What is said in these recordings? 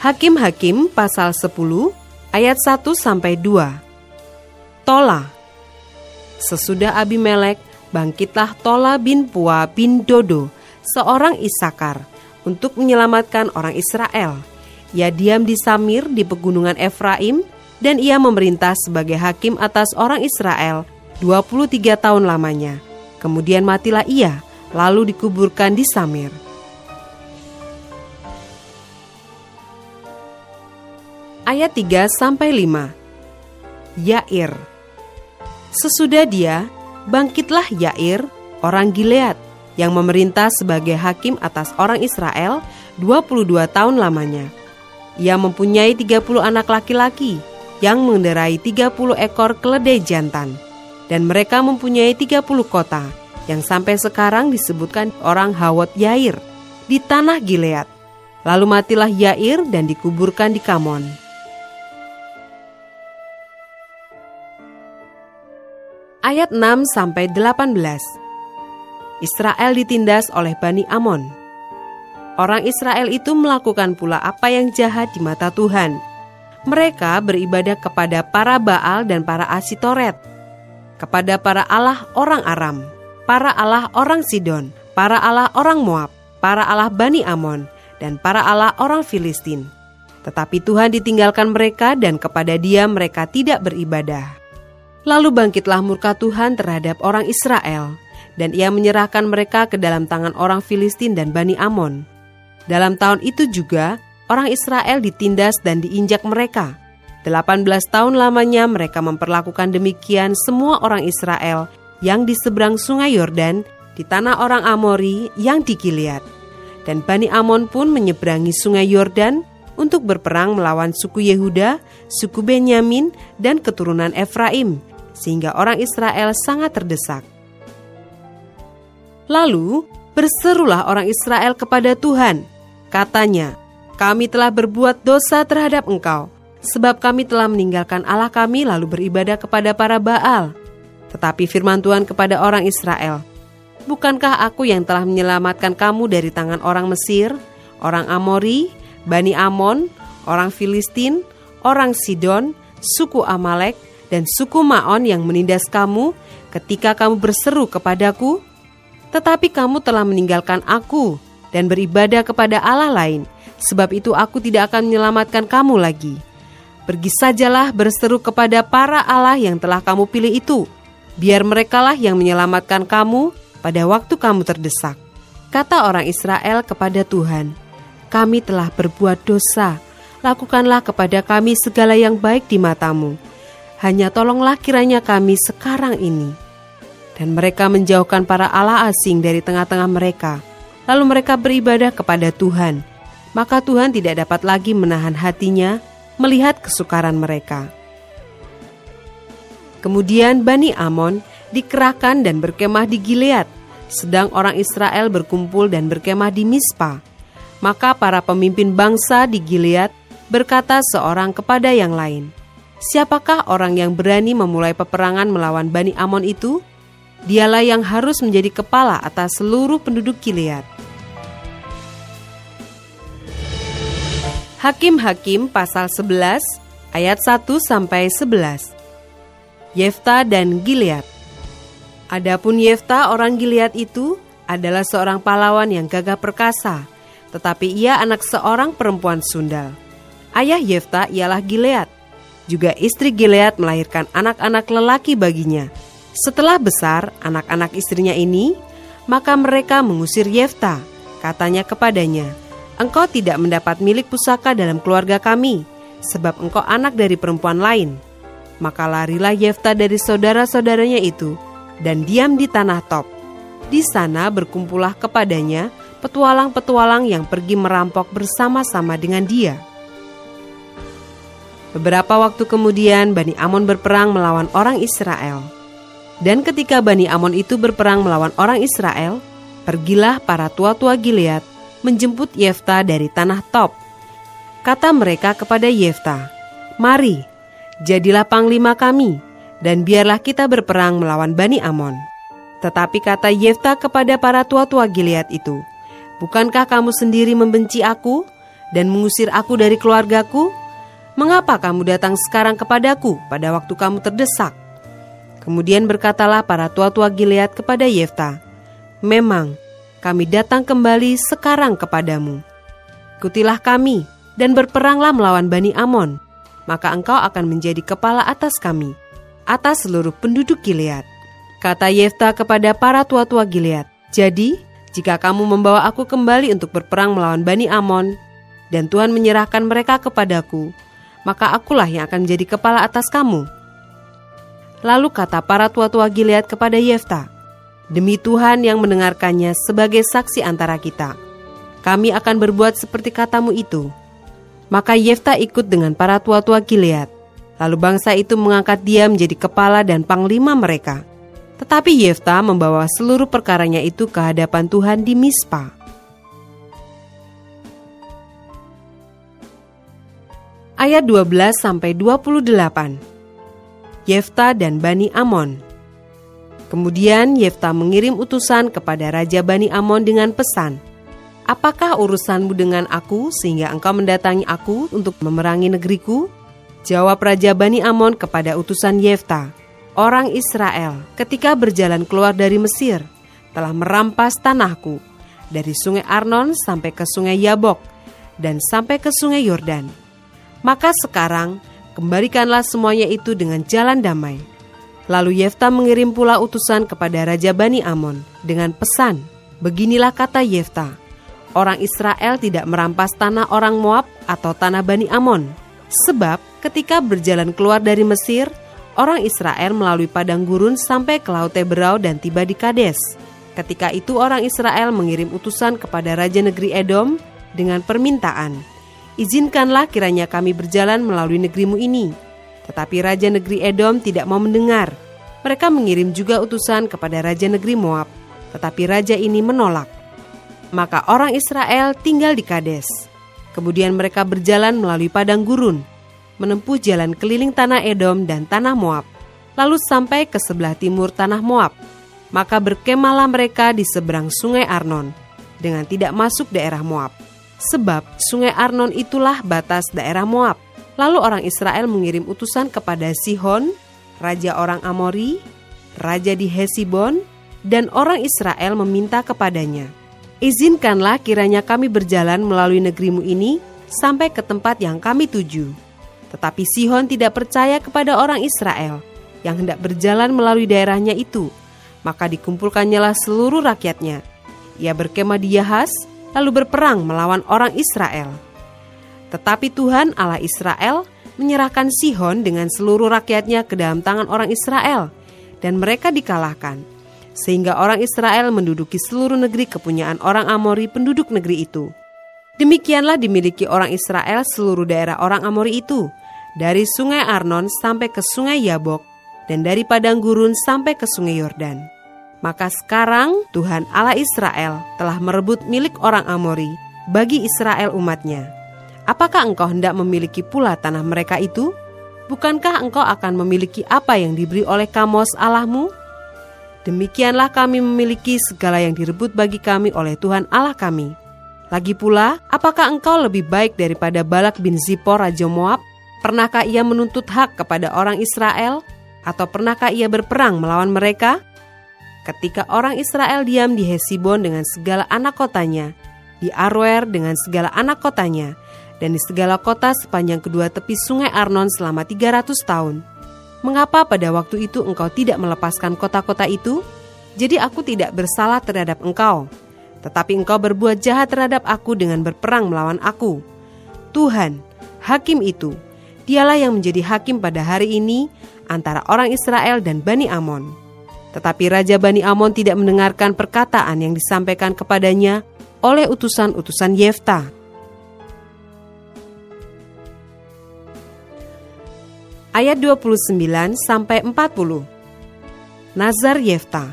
Hakim-Hakim pasal 10 ayat 1 sampai 2. Tola. Sesudah Abimelek, bangkitlah Tola bin Pua bin Dodo, seorang Isakar, untuk menyelamatkan orang Israel. Ia diam di Samir di pegunungan Efraim dan ia memerintah sebagai hakim atas orang Israel 23 tahun lamanya. Kemudian matilah ia, lalu dikuburkan di Samir. Ayat 3 sampai 5. Yair. Sesudah dia, bangkitlah Yair, orang Gilead, yang memerintah sebagai hakim atas orang Israel 22 tahun lamanya. Ia mempunyai 30 anak laki-laki yang mengendarai 30 ekor keledai jantan. Dan mereka mempunyai 30 kota yang sampai sekarang disebutkan orang Hawat Yair di tanah Gilead. Lalu matilah Yair dan dikuburkan di Kamon. Ayat 6 sampai 18. Israel ditindas oleh Bani Amon. Orang Israel itu melakukan pula apa yang jahat di mata Tuhan. Mereka beribadah kepada para Baal dan para Asitoret, kepada para Allah orang Aram, para Allah orang Sidon, para Allah orang Moab, para Allah Bani Amon, dan para Allah orang Filistin. Tetapi Tuhan ditinggalkan mereka dan kepada dia mereka tidak beribadah. Lalu bangkitlah murka Tuhan terhadap orang Israel, dan ia menyerahkan mereka ke dalam tangan orang Filistin dan Bani Amon. Dalam tahun itu juga, orang Israel ditindas dan diinjak mereka. 18 tahun lamanya mereka memperlakukan demikian semua orang Israel yang di seberang sungai Yordan, di tanah orang Amori yang di Gilead. Dan Bani Amon pun menyeberangi sungai Yordan untuk berperang melawan suku Yehuda, suku Benyamin, dan keturunan Efraim, sehingga orang Israel sangat terdesak. Lalu berserulah orang Israel kepada Tuhan. Katanya, kami telah berbuat dosa terhadap engkau, sebab kami telah meninggalkan Allah kami lalu beribadah kepada para Baal. Tetapi firman Tuhan kepada orang Israel, Bukankah aku yang telah menyelamatkan kamu dari tangan orang Mesir, orang Amori, Bani Amon, orang Filistin, orang Sidon, suku Amalek, dan suku Maon yang menindas kamu ketika kamu berseru kepadaku? Tetapi kamu telah meninggalkan aku dan beribadah kepada Allah lain, sebab itu aku tidak akan menyelamatkan kamu lagi. Pergi sajalah berseru kepada para Allah yang telah kamu pilih itu, biar merekalah yang menyelamatkan kamu pada waktu kamu terdesak. Kata orang Israel kepada Tuhan, kami telah berbuat dosa, lakukanlah kepada kami segala yang baik di matamu hanya tolonglah kiranya kami sekarang ini. Dan mereka menjauhkan para Allah asing dari tengah-tengah mereka. Lalu mereka beribadah kepada Tuhan. Maka Tuhan tidak dapat lagi menahan hatinya melihat kesukaran mereka. Kemudian Bani Amon dikerahkan dan berkemah di Gilead, sedang orang Israel berkumpul dan berkemah di Mispa. Maka para pemimpin bangsa di Gilead berkata seorang kepada yang lain, Siapakah orang yang berani memulai peperangan melawan Bani Amon itu? Dialah yang harus menjadi kepala atas seluruh penduduk Gilead. Hakim-hakim pasal 11 ayat 1 sampai 11. Yefta dan Gilead. Adapun Yefta orang Gilead itu adalah seorang pahlawan yang gagah perkasa, tetapi ia anak seorang perempuan sundal. Ayah Yefta ialah Gilead juga istri Gilead melahirkan anak-anak lelaki baginya. Setelah besar anak-anak istrinya ini, maka mereka mengusir Yefta. Katanya kepadanya, Engkau tidak mendapat milik pusaka dalam keluarga kami, sebab engkau anak dari perempuan lain. Maka larilah Yefta dari saudara-saudaranya itu, dan diam di tanah Top. Di sana berkumpullah kepadanya petualang-petualang yang pergi merampok bersama-sama dengan dia. Beberapa waktu kemudian Bani Amon berperang melawan orang Israel. Dan ketika Bani Amon itu berperang melawan orang Israel, pergilah para tua-tua Gilead menjemput Yefta dari tanah Top. Kata mereka kepada Yefta, "Mari, jadilah panglima kami, dan biarlah kita berperang melawan Bani Amon." Tetapi kata Yefta kepada para tua-tua Gilead itu, Bukankah kamu sendiri membenci aku dan mengusir aku dari keluargaku? Mengapa kamu datang sekarang kepadaku pada waktu kamu terdesak? Kemudian berkatalah para tua-tua Gilead kepada Yefta, Memang, kami datang kembali sekarang kepadamu. Ikutilah kami dan berperanglah melawan Bani Amon, maka engkau akan menjadi kepala atas kami, atas seluruh penduduk Gilead. Kata Yefta kepada para tua-tua Gilead, Jadi, jika kamu membawa aku kembali untuk berperang melawan Bani Amon, dan Tuhan menyerahkan mereka kepadaku, maka akulah yang akan menjadi kepala atas kamu. Lalu kata para tua-tua Gilead kepada Yefta, Demi Tuhan yang mendengarkannya sebagai saksi antara kita, kami akan berbuat seperti katamu itu. Maka Yefta ikut dengan para tua-tua Gilead. Lalu bangsa itu mengangkat dia menjadi kepala dan panglima mereka. Tetapi Yefta membawa seluruh perkaranya itu ke hadapan Tuhan di Mispa. Ayat 12 sampai 28. Yefta dan Bani Amon. Kemudian Yefta mengirim utusan kepada Raja Bani Amon dengan pesan, Apakah urusanmu dengan aku sehingga engkau mendatangi aku untuk memerangi negeriku? Jawab Raja Bani Amon kepada utusan Yefta, orang Israel ketika berjalan keluar dari Mesir telah merampas tanahku dari sungai Arnon sampai ke sungai Yabok dan sampai ke sungai Yordan. Maka sekarang kembalikanlah semuanya itu dengan jalan damai. Lalu Yefta mengirim pula utusan kepada Raja Bani Amon dengan pesan, Beginilah kata Yefta, orang Israel tidak merampas tanah orang Moab atau tanah Bani Amon. Sebab ketika berjalan keluar dari Mesir, orang Israel melalui padang gurun sampai ke Laut Teberau dan tiba di Kades. Ketika itu orang Israel mengirim utusan kepada Raja Negeri Edom dengan permintaan, Izinkanlah kiranya kami berjalan melalui negerimu ini. Tetapi Raja Negeri Edom tidak mau mendengar. Mereka mengirim juga utusan kepada Raja Negeri Moab, tetapi Raja ini menolak. Maka orang Israel tinggal di Kades. Kemudian mereka berjalan melalui padang gurun, menempuh jalan keliling tanah Edom dan tanah Moab, lalu sampai ke sebelah timur tanah Moab. Maka berkemahlah mereka di seberang sungai Arnon, dengan tidak masuk daerah Moab. Sebab sungai Arnon itulah batas daerah Moab. Lalu orang Israel mengirim utusan kepada Sihon, raja orang Amori, raja di Hesibon, dan orang Israel meminta kepadanya, Izinkanlah kiranya kami berjalan melalui negerimu ini sampai ke tempat yang kami tuju tetapi Sihon tidak percaya kepada orang Israel yang hendak berjalan melalui daerahnya itu. Maka dikumpulkannyalah seluruh rakyatnya. Ia berkemah di Yahas, lalu berperang melawan orang Israel. Tetapi Tuhan Allah Israel menyerahkan Sihon dengan seluruh rakyatnya ke dalam tangan orang Israel, dan mereka dikalahkan. Sehingga orang Israel menduduki seluruh negeri kepunyaan orang Amori penduduk negeri itu. Demikianlah dimiliki orang Israel seluruh daerah orang Amori itu, dari sungai Arnon sampai ke sungai Yabok, dan dari padang gurun sampai ke sungai Yordan. Maka sekarang Tuhan Allah Israel telah merebut milik orang Amori bagi Israel umatnya. Apakah engkau hendak memiliki pula tanah mereka itu? Bukankah engkau akan memiliki apa yang diberi oleh Kamos Allahmu? Demikianlah kami memiliki segala yang direbut bagi kami oleh Tuhan Allah kami lagi pula, apakah engkau lebih baik daripada Balak bin Zippor Raja Moab? Pernahkah ia menuntut hak kepada orang Israel? Atau pernahkah ia berperang melawan mereka? Ketika orang Israel diam di Hesibon dengan segala anak kotanya, di Arwer dengan segala anak kotanya, dan di segala kota sepanjang kedua tepi sungai Arnon selama 300 tahun. Mengapa pada waktu itu engkau tidak melepaskan kota-kota itu? Jadi aku tidak bersalah terhadap engkau, tetapi engkau berbuat jahat terhadap aku dengan berperang melawan aku. Tuhan, hakim itu, dialah yang menjadi hakim pada hari ini antara orang Israel dan Bani Amon. Tetapi Raja Bani Amon tidak mendengarkan perkataan yang disampaikan kepadanya oleh utusan-utusan Yefta. Ayat 29 sampai 40. Nazar Yefta.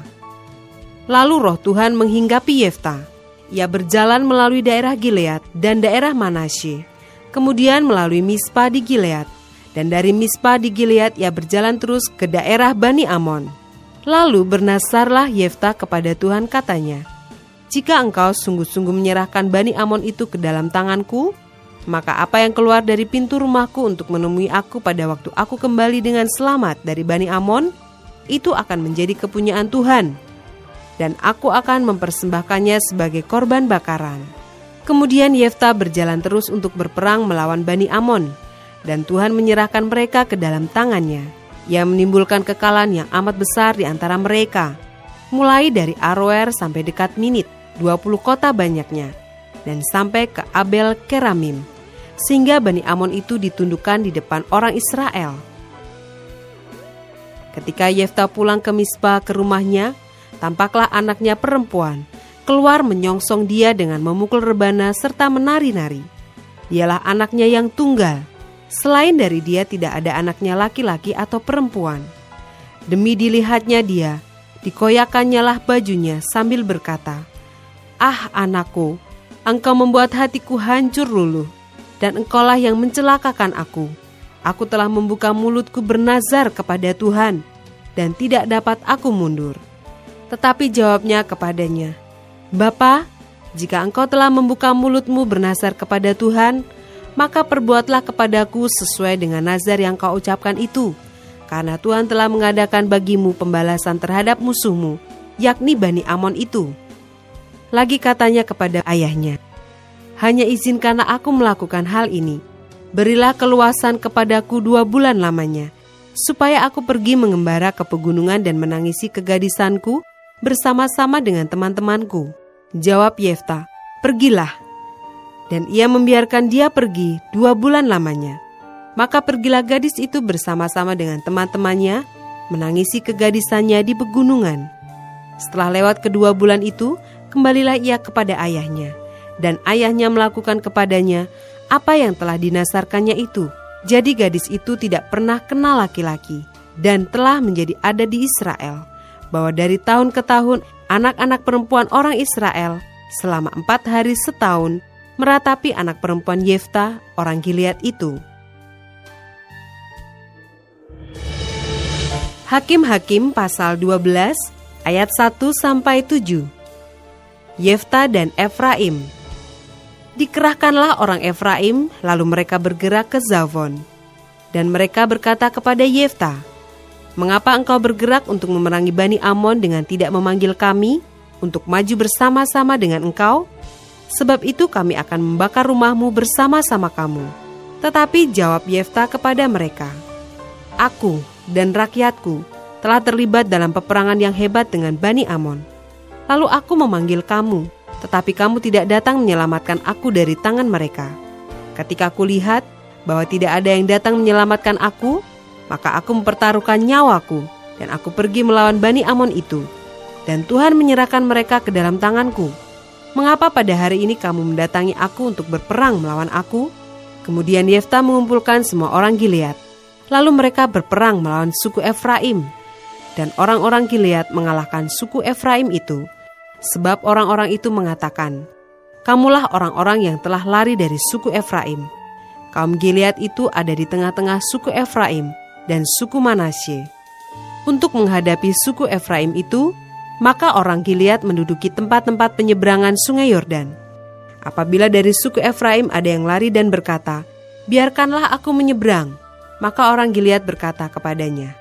Lalu roh Tuhan menghinggapi Yefta. Ia berjalan melalui daerah Gilead dan daerah Manasye, kemudian melalui Mispa di Gilead, dan dari Mispa di Gilead ia berjalan terus ke daerah Bani Amon. Lalu bernasarlah Yefta kepada Tuhan katanya, Jika engkau sungguh-sungguh menyerahkan Bani Amon itu ke dalam tanganku, maka apa yang keluar dari pintu rumahku untuk menemui aku pada waktu aku kembali dengan selamat dari Bani Amon, itu akan menjadi kepunyaan Tuhan, dan aku akan mempersembahkannya sebagai korban bakaran. Kemudian Yefta berjalan terus untuk berperang melawan Bani Amon, dan Tuhan menyerahkan mereka ke dalam tangannya. Ia menimbulkan kekalahan yang amat besar di antara mereka, mulai dari Aroer sampai dekat Minit, 20 kota banyaknya, dan sampai ke Abel Keramim, sehingga Bani Amon itu ditundukkan di depan orang Israel. Ketika Yefta pulang ke Mispa ke rumahnya, tampaklah anaknya perempuan keluar menyongsong dia dengan memukul rebana serta menari-nari. Dialah anaknya yang tunggal. Selain dari dia tidak ada anaknya laki-laki atau perempuan. Demi dilihatnya dia, dikoyakannya lah bajunya sambil berkata, Ah anakku, engkau membuat hatiku hancur luluh dan engkaulah yang mencelakakan aku. Aku telah membuka mulutku bernazar kepada Tuhan, dan tidak dapat aku mundur. Tetapi jawabnya kepadanya, Bapa, jika engkau telah membuka mulutmu bernazar kepada Tuhan, maka perbuatlah kepadaku sesuai dengan nazar yang kau ucapkan itu, karena Tuhan telah mengadakan bagimu pembalasan terhadap musuhmu, yakni Bani Amon itu. Lagi katanya kepada ayahnya, hanya izinkanlah aku melakukan hal ini. Berilah keluasan kepadaku dua bulan lamanya, supaya aku pergi mengembara ke pegunungan dan menangisi kegadisanku bersama-sama dengan teman-temanku. Jawab Yefta, pergilah. Dan ia membiarkan dia pergi dua bulan lamanya. Maka pergilah gadis itu bersama-sama dengan teman-temannya menangisi kegadisannya di pegunungan. Setelah lewat kedua bulan itu, kembalilah ia kepada ayahnya dan ayahnya melakukan kepadanya apa yang telah dinasarkannya itu. Jadi gadis itu tidak pernah kenal laki-laki dan telah menjadi ada di Israel. Bahwa dari tahun ke tahun anak-anak perempuan orang Israel selama empat hari setahun meratapi anak perempuan Yefta orang Gilead itu. Hakim-hakim pasal 12 ayat 1 sampai 7. Yefta dan Efraim Dikerahkanlah orang Efraim, lalu mereka bergerak ke Zavon. Dan mereka berkata kepada Yefta, Mengapa engkau bergerak untuk memerangi Bani Amon dengan tidak memanggil kami untuk maju bersama-sama dengan engkau? Sebab itu kami akan membakar rumahmu bersama-sama kamu. Tetapi jawab Yefta kepada mereka, Aku dan rakyatku telah terlibat dalam peperangan yang hebat dengan Bani Amon. Lalu aku memanggil kamu tetapi kamu tidak datang menyelamatkan aku dari tangan mereka. Ketika aku lihat bahwa tidak ada yang datang menyelamatkan aku, maka aku mempertaruhkan nyawaku dan aku pergi melawan Bani Amon itu. Dan Tuhan menyerahkan mereka ke dalam tanganku. Mengapa pada hari ini kamu mendatangi aku untuk berperang melawan aku? Kemudian Yefta mengumpulkan semua orang Gilead. Lalu mereka berperang melawan suku Efraim. Dan orang-orang Gilead mengalahkan suku Efraim itu Sebab orang-orang itu mengatakan, Kamulah orang-orang yang telah lari dari suku Efraim. Kaum Gilead itu ada di tengah-tengah suku Efraim dan suku Manasye. Untuk menghadapi suku Efraim itu, maka orang Gilead menduduki tempat-tempat penyeberangan sungai Yordan. Apabila dari suku Efraim ada yang lari dan berkata, Biarkanlah aku menyeberang, maka orang Gilead berkata kepadanya,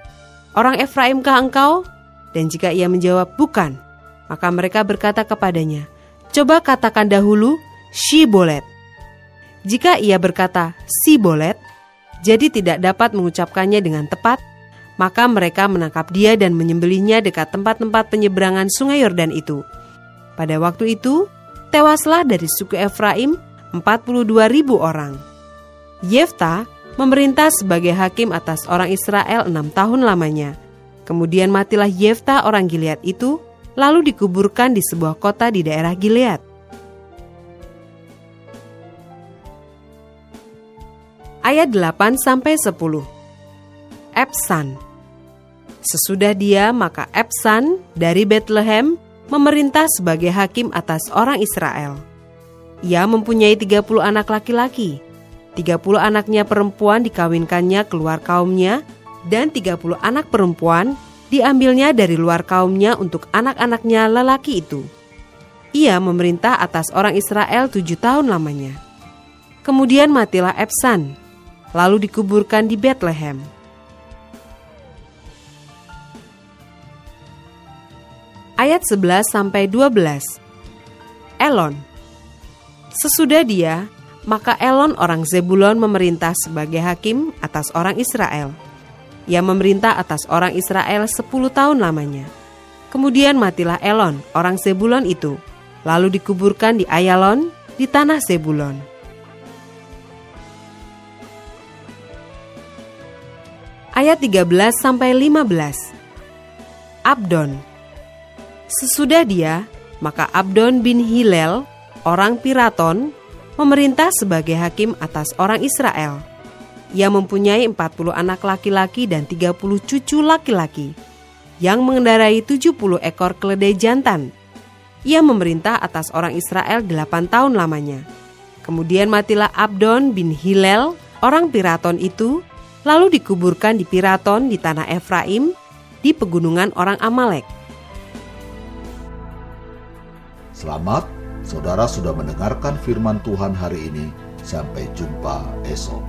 Orang Efraimkah engkau? Dan jika ia menjawab, Bukan, maka mereka berkata kepadanya, Coba katakan dahulu, Shibolet. Jika ia berkata, Sibolet, jadi tidak dapat mengucapkannya dengan tepat, maka mereka menangkap dia dan menyembelihnya dekat tempat-tempat penyeberangan sungai Yordan itu. Pada waktu itu, tewaslah dari suku Efraim 42 ribu orang. Yefta memerintah sebagai hakim atas orang Israel enam tahun lamanya. Kemudian matilah Yefta orang Gilead itu lalu dikuburkan di sebuah kota di daerah Gilead. Ayat 8 sampai 10. Epsan. Sesudah dia maka Epsan dari Bethlehem memerintah sebagai hakim atas orang Israel. Ia mempunyai 30 anak laki-laki. 30 anaknya perempuan dikawinkannya keluar kaumnya dan 30 anak perempuan diambilnya dari luar kaumnya untuk anak-anaknya lelaki itu. Ia memerintah atas orang Israel tujuh tahun lamanya. Kemudian matilah Epsan, lalu dikuburkan di Bethlehem. Ayat 11 sampai 12. Elon. Sesudah dia, maka Elon orang Zebulon memerintah sebagai hakim atas orang Israel. Ia memerintah atas orang Israel 10 tahun lamanya. Kemudian matilah Elon, orang Zebulon itu, lalu dikuburkan di Ayalon, di tanah Zebulon. Ayat 13 sampai 15. Abdon Sesudah dia, maka Abdon bin Hilel, orang Piraton, memerintah sebagai hakim atas orang Israel. Ia mempunyai 40 anak laki-laki dan 30 cucu laki-laki yang mengendarai 70 ekor keledai jantan. Ia memerintah atas orang Israel 8 tahun lamanya. Kemudian matilah Abdon bin Hilel, orang Piraton itu, lalu dikuburkan di Piraton di tanah Efraim, di pegunungan orang Amalek. Selamat, saudara sudah mendengarkan firman Tuhan hari ini. Sampai jumpa esok.